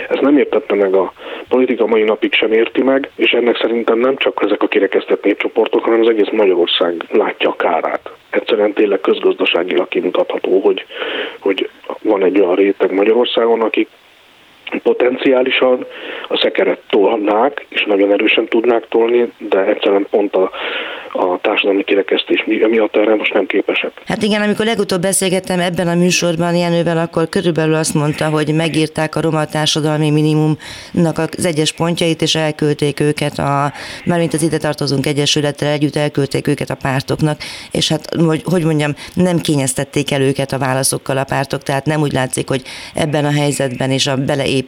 [SPEAKER 8] Ez nem értette meg a politika mai napig sem érti meg, és ennek szerintem nem csak ezek a kirekesztett népcsoportok, hanem az egész Magyarország látja a kárát. Egyszerűen tényleg közgazdaságilag kimutatható, hogy, hogy van egy olyan réteg Magyarországon, akik potenciálisan a szekeret tolnák, és nagyon erősen tudnák tolni, de egyszerűen pont a, a társadalmi kirekesztés miatt erre most nem képesek.
[SPEAKER 3] Hát igen, amikor legutóbb beszélgettem ebben a műsorban Jenővel, akkor körülbelül azt mondta, hogy megírták a roma társadalmi minimumnak az egyes pontjait, és elküldték őket, a, mármint az ide tartozunk egyesülettel együtt elküldték őket a pártoknak, és hát, hogy, hogy mondjam, nem kényeztették el őket a válaszokkal a pártok, tehát nem úgy látszik, hogy ebben a helyzetben és a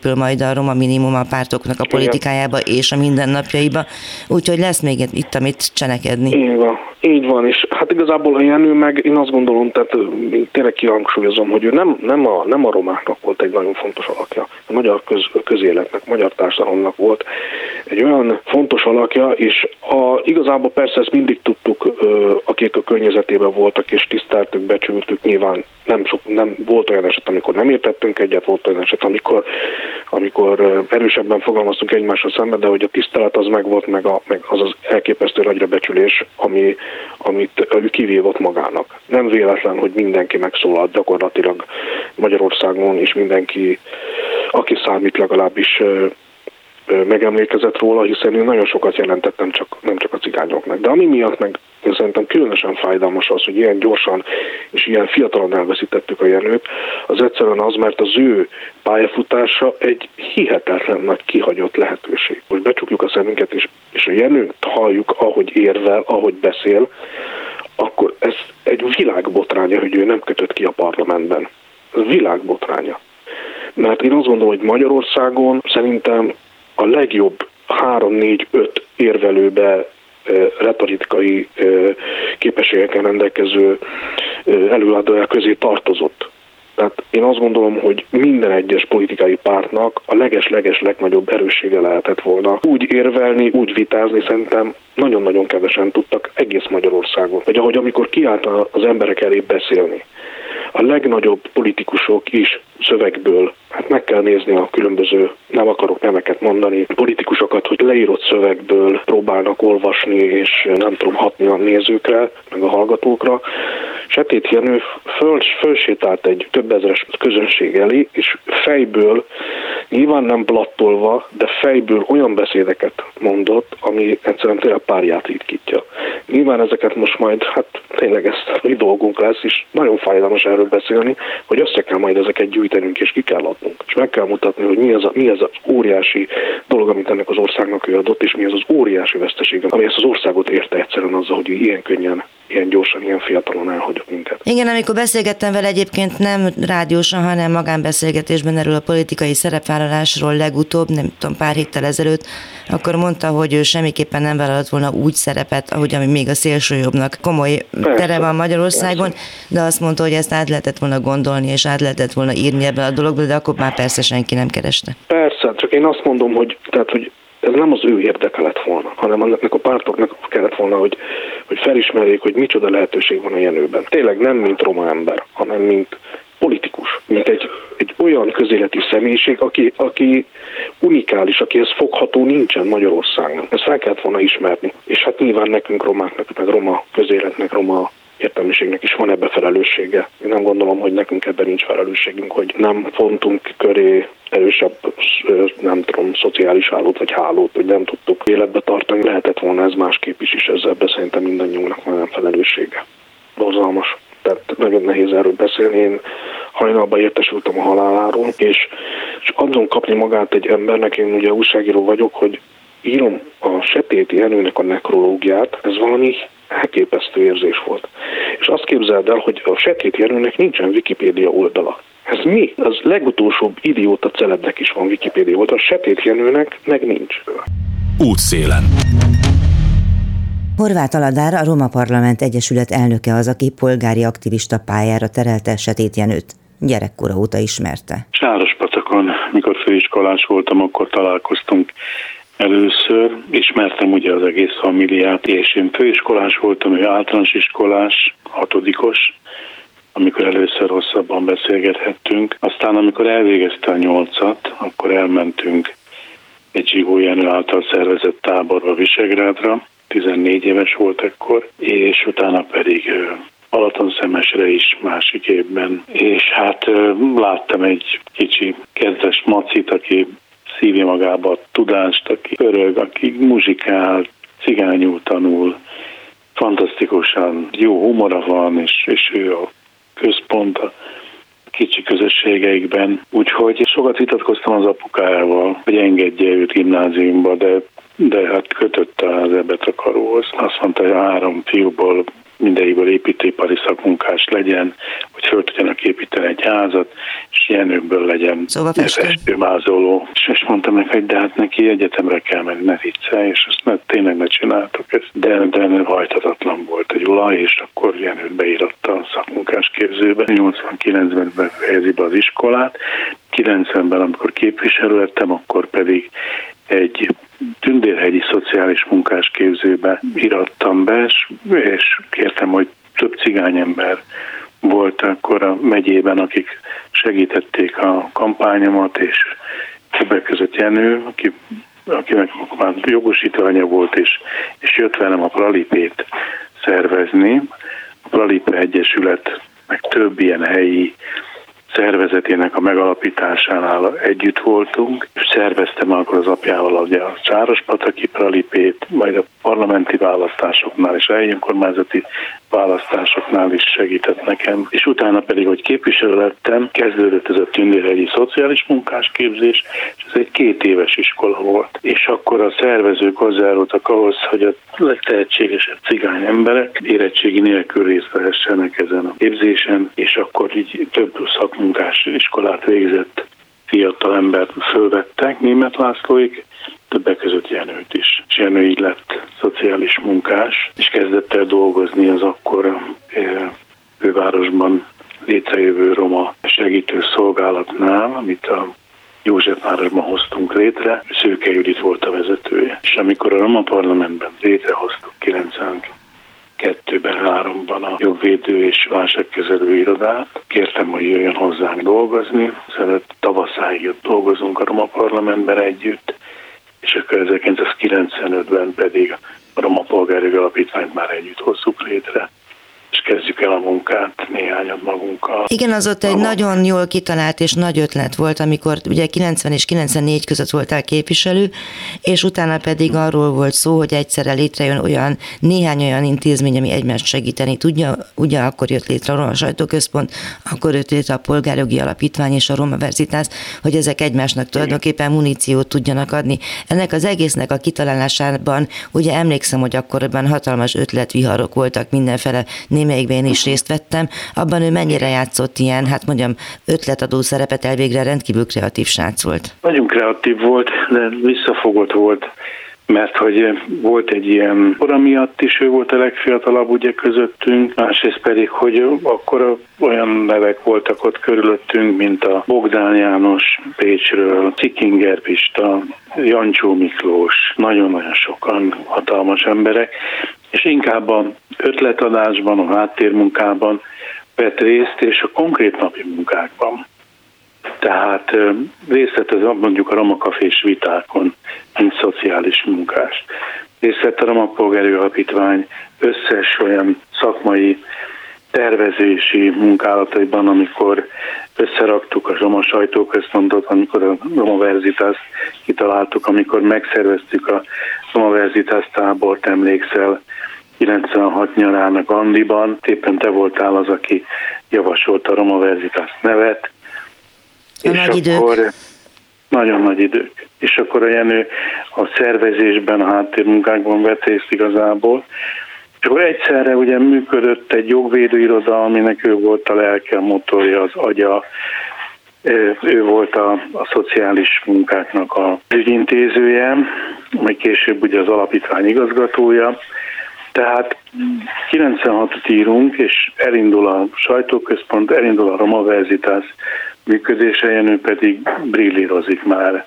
[SPEAKER 3] beleépül majd a roma minimum a pártoknak a politikájába és a mindennapjaiba, úgyhogy lesz még itt, amit csenekedni.
[SPEAKER 8] Így van, így van, és hát igazából a Jenő meg én azt gondolom, tehát én tényleg kihangsúlyozom, hogy ő nem, nem, a, nem a romáknak volt egy nagyon fontos alakja, a magyar köz, közéletnek, a magyar társadalomnak volt egy olyan fontos alakja, és a, igazából persze ezt mindig tudtuk, akik a környezetében voltak, és tiszteltük, becsültük, nyilván nem, sok, nem volt olyan eset, amikor nem értettünk egyet, volt olyan eset, amikor, amikor erősebben fogalmaztunk egymásra szemben, de hogy a tisztelet az meg volt, meg, a, meg az az elképesztő nagyra becsülés, ami, amit ő kivívott magának. Nem véletlen, hogy mindenki megszólalt gyakorlatilag Magyarországon, és mindenki, aki számít legalábbis megemlékezett róla, hiszen ő nagyon sokat jelentett nem csak, nem csak a cigányoknak. De ami miatt meg szerintem különösen fájdalmas az, hogy ilyen gyorsan és ilyen fiatalon elveszítettük a Jenőt, az egyszerűen az, mert az ő pályafutása egy hihetetlen nagy kihagyott lehetőség. Most becsukjuk a szemünket, és, és a Jenőt halljuk, ahogy érvel, ahogy beszél, akkor ez egy világbotránya, hogy ő nem kötött ki a parlamentben. Világbotránya. Mert én azt gondolom, hogy Magyarországon szerintem a legjobb 3-4-5 érvelőbe retorikai képességekkel rendelkező előadója közé tartozott. Tehát én azt gondolom, hogy minden egyes politikai pártnak a leges-leges legnagyobb erőssége lehetett volna úgy érvelni, úgy vitázni, szerintem nagyon-nagyon kevesen tudtak egész Magyarországon. Vagy ahogy amikor kiállt az emberek elé beszélni, a legnagyobb politikusok is szövegből, hát meg kell nézni a különböző, nem akarok neveket mondani, politikusokat, hogy leírott szövegből próbálnak olvasni, és nem tudom hatni a nézőkre, meg a hallgatókra. Setét Jenő föl, fölsétált egy több ezeres közönség elé, és fejből, nyilván nem blattolva, de fejből olyan beszédeket mondott, ami egyszerűen tényleg párját ritkítja. Nyilván ezeket most majd, hát tényleg ez mi dolgunk lesz, és nagyon fájdalmas erről beszélni, hogy össze kell majd ezeket gyűjtenünk, és ki kell adnunk. És meg kell mutatni, hogy mi az, a, mi az az óriási dolog, amit ennek az országnak ő adott, és mi az az óriási veszteség, ami ezt az országot érte egyszerűen azzal, hogy ilyen könnyen ilyen gyorsan, ilyen fiatalon elhagyott minket.
[SPEAKER 3] Igen, amikor beszélgettem vele egyébként nem rádiósan, hanem magánbeszélgetésben erről a politikai szerepvállalásról legutóbb, nem tudom, pár héttel ezelőtt, akkor mondta, hogy ő semmiképpen nem vállalt volna úgy szerepet, ahogy ami még a szélsőjobbnak komoly persze, tere van Magyarországon, persze. de azt mondta, hogy ezt át lehetett volna gondolni, és át lehetett volna írni ebbe a dologba, de akkor már persze senki nem kereste.
[SPEAKER 8] Persze, csak én azt mondom, hogy, tehát, hogy ez nem az ő érdeke lett volna, hanem annak a pártoknak kellett volna, hogy, hogy felismerjék, hogy micsoda lehetőség van a jenőben. Tényleg nem mint roma ember, hanem mint politikus, mint egy, egy olyan közéleti személyiség, aki, aki unikális, akihez fogható nincsen Magyarországon. Ezt fel kellett volna ismerni. És hát nyilván nekünk romáknak, meg roma közéletnek, roma értelmiségnek is van ebbe felelőssége. Én nem gondolom, hogy nekünk ebben nincs felelősségünk, hogy nem fontunk köré erősebb, nem tudom, szociális hálót vagy hálót, hogy nem tudtuk életbe tartani. Lehetett volna ez másképp is, és ezzel szerintem mindannyiunknak van felelőssége. Borzalmas. Tehát nagyon nehéz erről beszélni. Én hajnalban értesültem a haláláról, és, és azon kapni magát egy embernek, én ugye újságíró vagyok, hogy írom a Setéti Jenőnek a nekrológiát, ez valami elképesztő érzés volt. És azt képzeld el, hogy a Setéti Jenőnek nincsen Wikipédia oldala. Ez mi? Az legutolsóbb idióta celebnek is van Wikipédia oldala, a Setét Jenőnek meg nincs.
[SPEAKER 1] Útszélen.
[SPEAKER 2] Horváth Aladár, a Roma Parlament Egyesület elnöke az, aki polgári aktivista pályára terelte Setét Jenőt. Gyerekkora óta ismerte.
[SPEAKER 9] Sárospacakon, mikor főiskolás voltam, akkor találkoztunk először. Ismertem ugye az egész familiát, és én főiskolás voltam, ő általános iskolás, hatodikos, amikor először hosszabban beszélgethettünk. Aztán, amikor elvégezte a nyolcat, akkor elmentünk egy Zsigó Jenő által szervezett táborba Visegrádra, 14 éves volt ekkor, és utána pedig Balatonszemesre is, másik évben. És hát láttam egy kicsi kedves macit, aki szívja magába a tudást, aki örög, aki muzsikál, cigányul tanul, fantasztikusan jó humora van, és, és ő a központ a kicsi közösségeikben. Úgyhogy sokat vitatkoztam az apukájával, hogy engedje őt gimnáziumba, de de hát kötötte az ebet a karóhoz. Azt mondta, hogy a három fiúból mindegyikből építőipari szakmunkás legyen, hogy föl tudjanak építeni egy házat, és ilyenőkből legyen
[SPEAKER 3] szóval
[SPEAKER 9] festőmázoló. És, és mondtam neki, hogy de hát neki egyetemre kell menni, ne vicce, és azt ne, tényleg ne csináltok ezt. De, de hajtatatlan volt egy olaj, és akkor Jenőt beíratta a szakmunkás képzőbe. 89-ben befejezi be az iskolát, 90-ben, amikor képviselő lettem, akkor pedig egy Tündérhegyi Szociális Munkás Képzőbe irattam be, és, kértem, hogy több cigányember volt akkor a megyében, akik segítették a kampányomat, és többek között Jenő, aki, akinek már jogosítványa volt, és, és jött velem a Pralipét szervezni. A Pralipe Egyesület, meg több ilyen helyi szervezetének a megalapításánál együtt voltunk, és szerveztem akkor az apjával ugye a Sárospataki Pralipét, majd a parlamenti választásoknál és a helyi önkormányzati választásoknál is segített nekem, és utána pedig, hogy képviselő lettem, kezdődött ez a Tündérhegyi Szociális Munkásképzés, és ez egy két éves iskola volt. És akkor a szervezők hozzájárultak ahhoz, hogy a legtehetségesebb cigány emberek érettségi nélkül részt vehessenek ezen a képzésen, és akkor így több szakmunkás iskolát végzett fiatal embert fölvettek, német Lászlóik, többek között Jenőt is. És Jenő így lett szociális munkás, és kezdett el dolgozni az akkor fővárosban létrejövő roma segítő szolgálatnál, amit a Józsefvárosban hoztunk létre, Szőke Judit volt a vezetője. És amikor a Roma Parlamentben létrehoztuk 92-ben, 3-ban a jogvédő és válságkezelő irodát, kértem, hogy jöjjön hozzánk dolgozni, szeret tavaszáig dolgozunk a Roma Parlamentben együtt, és akkor 1995-ben pedig a Roma Polgári Alapítványt már együtt hozzuk létre és kezdjük el a munkát néhányat magunkkal.
[SPEAKER 3] Igen, az ott egy nagyon jól kitalált és nagy ötlet volt, amikor ugye 90 és 94 között voltál képviselő, és utána pedig arról volt szó, hogy egyszerre létrejön olyan, néhány olyan intézmény, ami egymást segíteni tudja. Ugye akkor jött létre a Roma Sajtóközpont, akkor jött létre a Polgárjogi Alapítvány és a Roma Verzitász, hogy ezek egymásnak tulajdonképpen muníciót tudjanak adni. Ennek az egésznek a kitalálásában, ugye emlékszem, hogy akkoriban hatalmas ötletviharok voltak mindenfele, némelyikben én is részt vettem, abban ő mennyire játszott ilyen, hát mondjam, ötletadó szerepet elvégre rendkívül kreatív srác volt.
[SPEAKER 9] Nagyon kreatív volt, de visszafogott volt mert hogy volt egy ilyen kora miatt is ő volt a legfiatalabb ugye közöttünk, másrészt pedig, hogy akkor olyan nevek voltak ott körülöttünk, mint a Bogdán János Pécsről, Cikinger Pista, Jancsó Miklós, nagyon-nagyon sokan hatalmas emberek, és inkább a ötletadásban, a háttérmunkában vett részt, és a konkrét napi munkákban. Tehát részt vett az mondjuk a Ramakafés vitákon, mint szociális munkás. Részt vett a Ramapolgári Alapítvány összes olyan szakmai tervezési munkálataiban, amikor összeraktuk a Roma sajtóközpontot, amikor a Roma Verzitást kitaláltuk, amikor megszerveztük a Roma Verzitást tábort, emlékszel, 96 nyarának Andiban. Éppen te voltál az, aki javasolta a Roma Verzitas nevet.
[SPEAKER 3] A és nagy akkor idők.
[SPEAKER 9] Nagyon nagy idők. És akkor a Jenő a szervezésben, a háttérmunkákban vett részt igazából. És akkor egyszerre ugye működött egy jogvédőiroda, aminek ő volt a lelke, a motorja, az agya, ő volt a, a szociális munkáknak a ügyintézője, majd később ugye az alapítvány igazgatója, tehát 96-ot írunk, és elindul a sajtóközpont, elindul a Roma Verzitas működése, Jenő pedig brillírozik már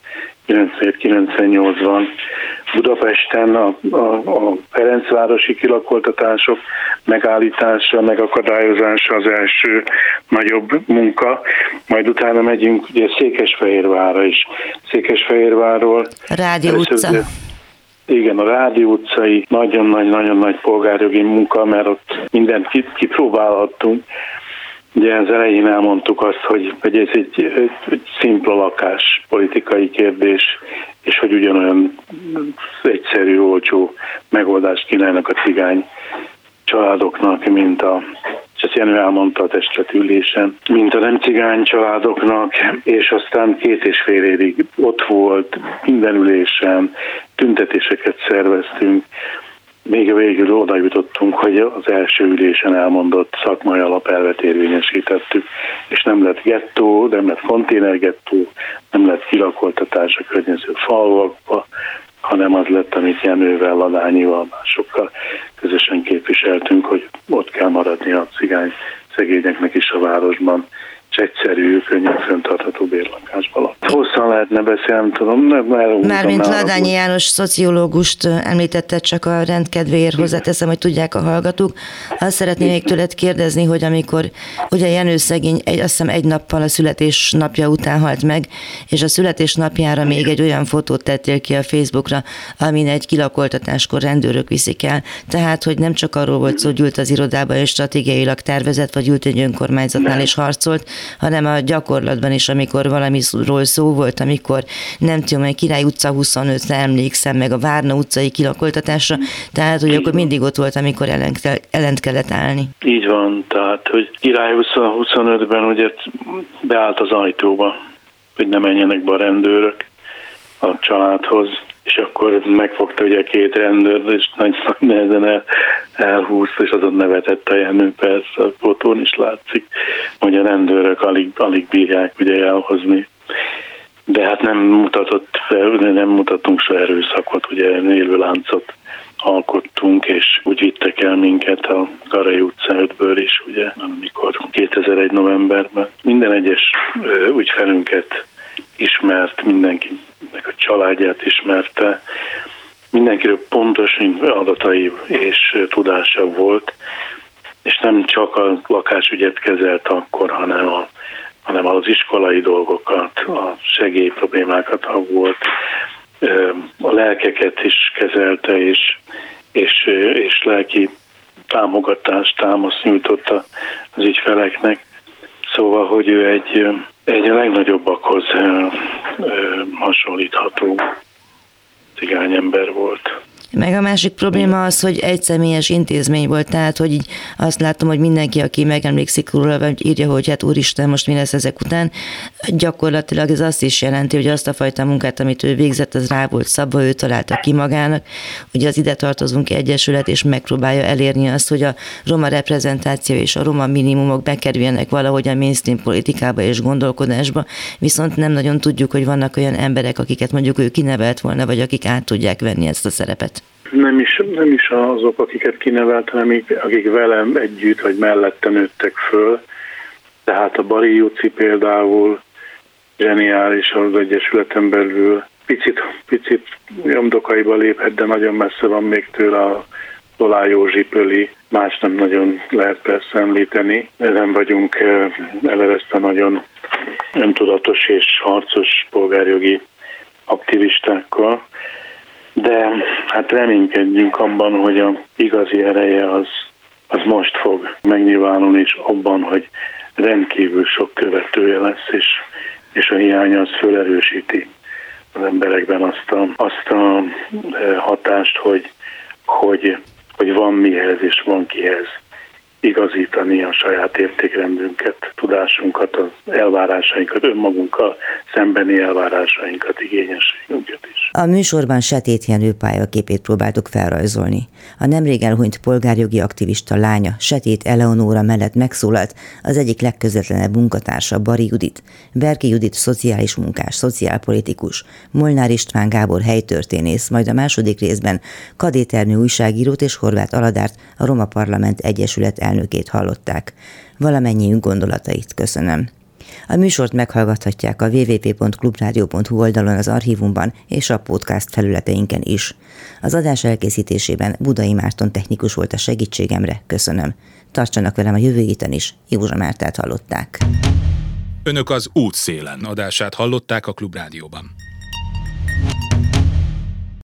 [SPEAKER 9] 97-98-ban Budapesten a, a, a Ferencvárosi kilakoltatások megállítása, megakadályozása az első nagyobb munka, majd utána megyünk ugye Székesfehérvárra is. Székesfehérvárról.
[SPEAKER 3] Rádió utca.
[SPEAKER 9] Igen, a Rádió utcai nagyon nagy-nagyon nagy polgárjogi munka, mert ott mindent kipróbálhattunk. Ugye az elején elmondtuk azt, hogy, hogy ez egy, egy, szimpla lakás politikai kérdés, és hogy ugyanolyan egyszerű, olcsó megoldást kínálnak a cigány családoknak, mint a, és ezt Jenő elmondta a testületülésen, mint a nem cigány családoknak, és aztán két és fél évig ott volt, minden ülésen, tüntetéseket szerveztünk, még a végül oda jutottunk, hogy az első ülésen elmondott szakmai alapelvet érvényesítettük, és nem lett gettó, nem lett konténergettó, nem lett kilakoltatás a környező falvakba, hanem az lett, amit Jenővel, Ladányival, másokkal közösen képviseltünk, hogy ott kell maradni a cigány szegényeknek is a városban, egyszerű, könnyen föntartható bérlakásban Hosszan lehetne beszélni, tudom,
[SPEAKER 3] mert Mármint Ladányi János szociológust említette, csak a rendkedvéért hozzáteszem, hogy tudják a hallgatók. Azt szeretném még tőled kérdezni, hogy amikor ugye Jenő szegény egy, azt hiszem egy nappal a születés napja után halt meg, és a születés napjára még egy olyan fotót tettél ki a Facebookra, amin egy kilakoltatáskor rendőrök viszik el. Tehát, hogy nem csak arról volt szó, hogy ült az irodába és stratégiailag tervezett, vagy ült egy önkormányzatnál és harcolt, hanem a gyakorlatban is, amikor valamiről szó volt, amikor nem tudom, hogy Király utca 25-re emlékszem, meg a Várna utcai kilakoltatásra, tehát hogy akkor mindig ott volt, amikor ellent, ellent kellett állni.
[SPEAKER 9] Így van, tehát hogy Király 25-ben ugye beállt az ajtóba, hogy ne menjenek be a rendőrök a családhoz, és akkor megfogta ugye két rendőr, és nagy nehezen el, elhúzta, és azon nevetett a Jenő, persze a fotón is látszik, hogy a rendőrök alig, alig bírják ugye elhozni. De hát nem mutatott fel, nem mutattunk se erőszakot, ugye élő láncot alkottunk, és úgy vittek el minket a Garai utca 5-ből is, ugye, amikor 2001 novemberben minden egyes ügyfelünket ismert, mindenkinek a családját ismerte, mindenkiről pontos adatai és tudása volt, és nem csak a lakásügyet kezelt akkor, hanem, a, hanem az iskolai dolgokat, a segély problémákat, ha volt, a lelkeket is kezelte, és, és, és lelki támogatást, támaszt nyújtotta az ügyfeleknek. Szóval, hogy ő egy, egy a legnagyobbakhoz hasonlítható cigányember volt.
[SPEAKER 3] Meg a másik probléma az, hogy egy személyes intézmény volt, tehát hogy így azt látom, hogy mindenki, aki megemlékszik róla, vagy írja, hogy hát úristen, most mi lesz ezek után, gyakorlatilag ez azt is jelenti, hogy azt a fajta munkát, amit ő végzett, az rá volt szabva, ő találta ki magának. Ugye az ide tartozunk egyesület, és megpróbálja elérni azt, hogy a roma reprezentáció és a roma minimumok bekerüljenek valahogy a mainstream politikába és gondolkodásba, viszont nem nagyon tudjuk, hogy vannak olyan emberek, akiket mondjuk ő kinevelt volna, vagy akik át tudják venni ezt a szerepet
[SPEAKER 9] nem is, nem is azok, akiket kinevelt, hanem akik velem együtt vagy mellette nőttek föl. Tehát a Bari Juci például zseniális az Egyesületen belül. Picit, picit nyomdokaiba léphet, de nagyon messze van még tőle a Dolá Józsi Pöli. Más nem nagyon lehet persze említeni. Nem vagyunk eh, elevezte nagyon öntudatos és harcos polgárjogi aktivistákkal de hát reménykedjünk abban, hogy a igazi ereje az, az most fog megnyilvánulni, és abban, hogy rendkívül sok követője lesz, és, és a hiány az fölerősíti az emberekben azt a, azt a e, hatást, hogy, hogy, hogy van mihez és van kihez igazítani a saját értékrendünket, tudásunkat, az elvárásainkat, önmagunkkal szembeni elvárásainkat, igényességünket is.
[SPEAKER 2] A műsorban Setét Jenő pályaképét próbáltuk felrajzolni. A nemrég elhunyt polgárjogi aktivista lánya Setét Eleonóra mellett megszólalt az egyik legközvetlenebb munkatársa Bari Judit, Berki Judit szociális munkás, szociálpolitikus, Molnár István Gábor helytörténész, majd a második részben Kadéternő újságírót és Horváth Aladárt, a Roma Parlament Egyesület elnökét hallották. Valamennyiünk gondolatait köszönöm. A műsort meghallgathatják a www.clubradio.hu oldalon az archívumban és a podcast felületeinken is. Az adás elkészítésében Budai Márton technikus volt a segítségemre, köszönöm. Tartsanak velem a jövő héten is, Józsa Mártát hallották.
[SPEAKER 1] Önök az útszélen adását hallották a Klubrádióban.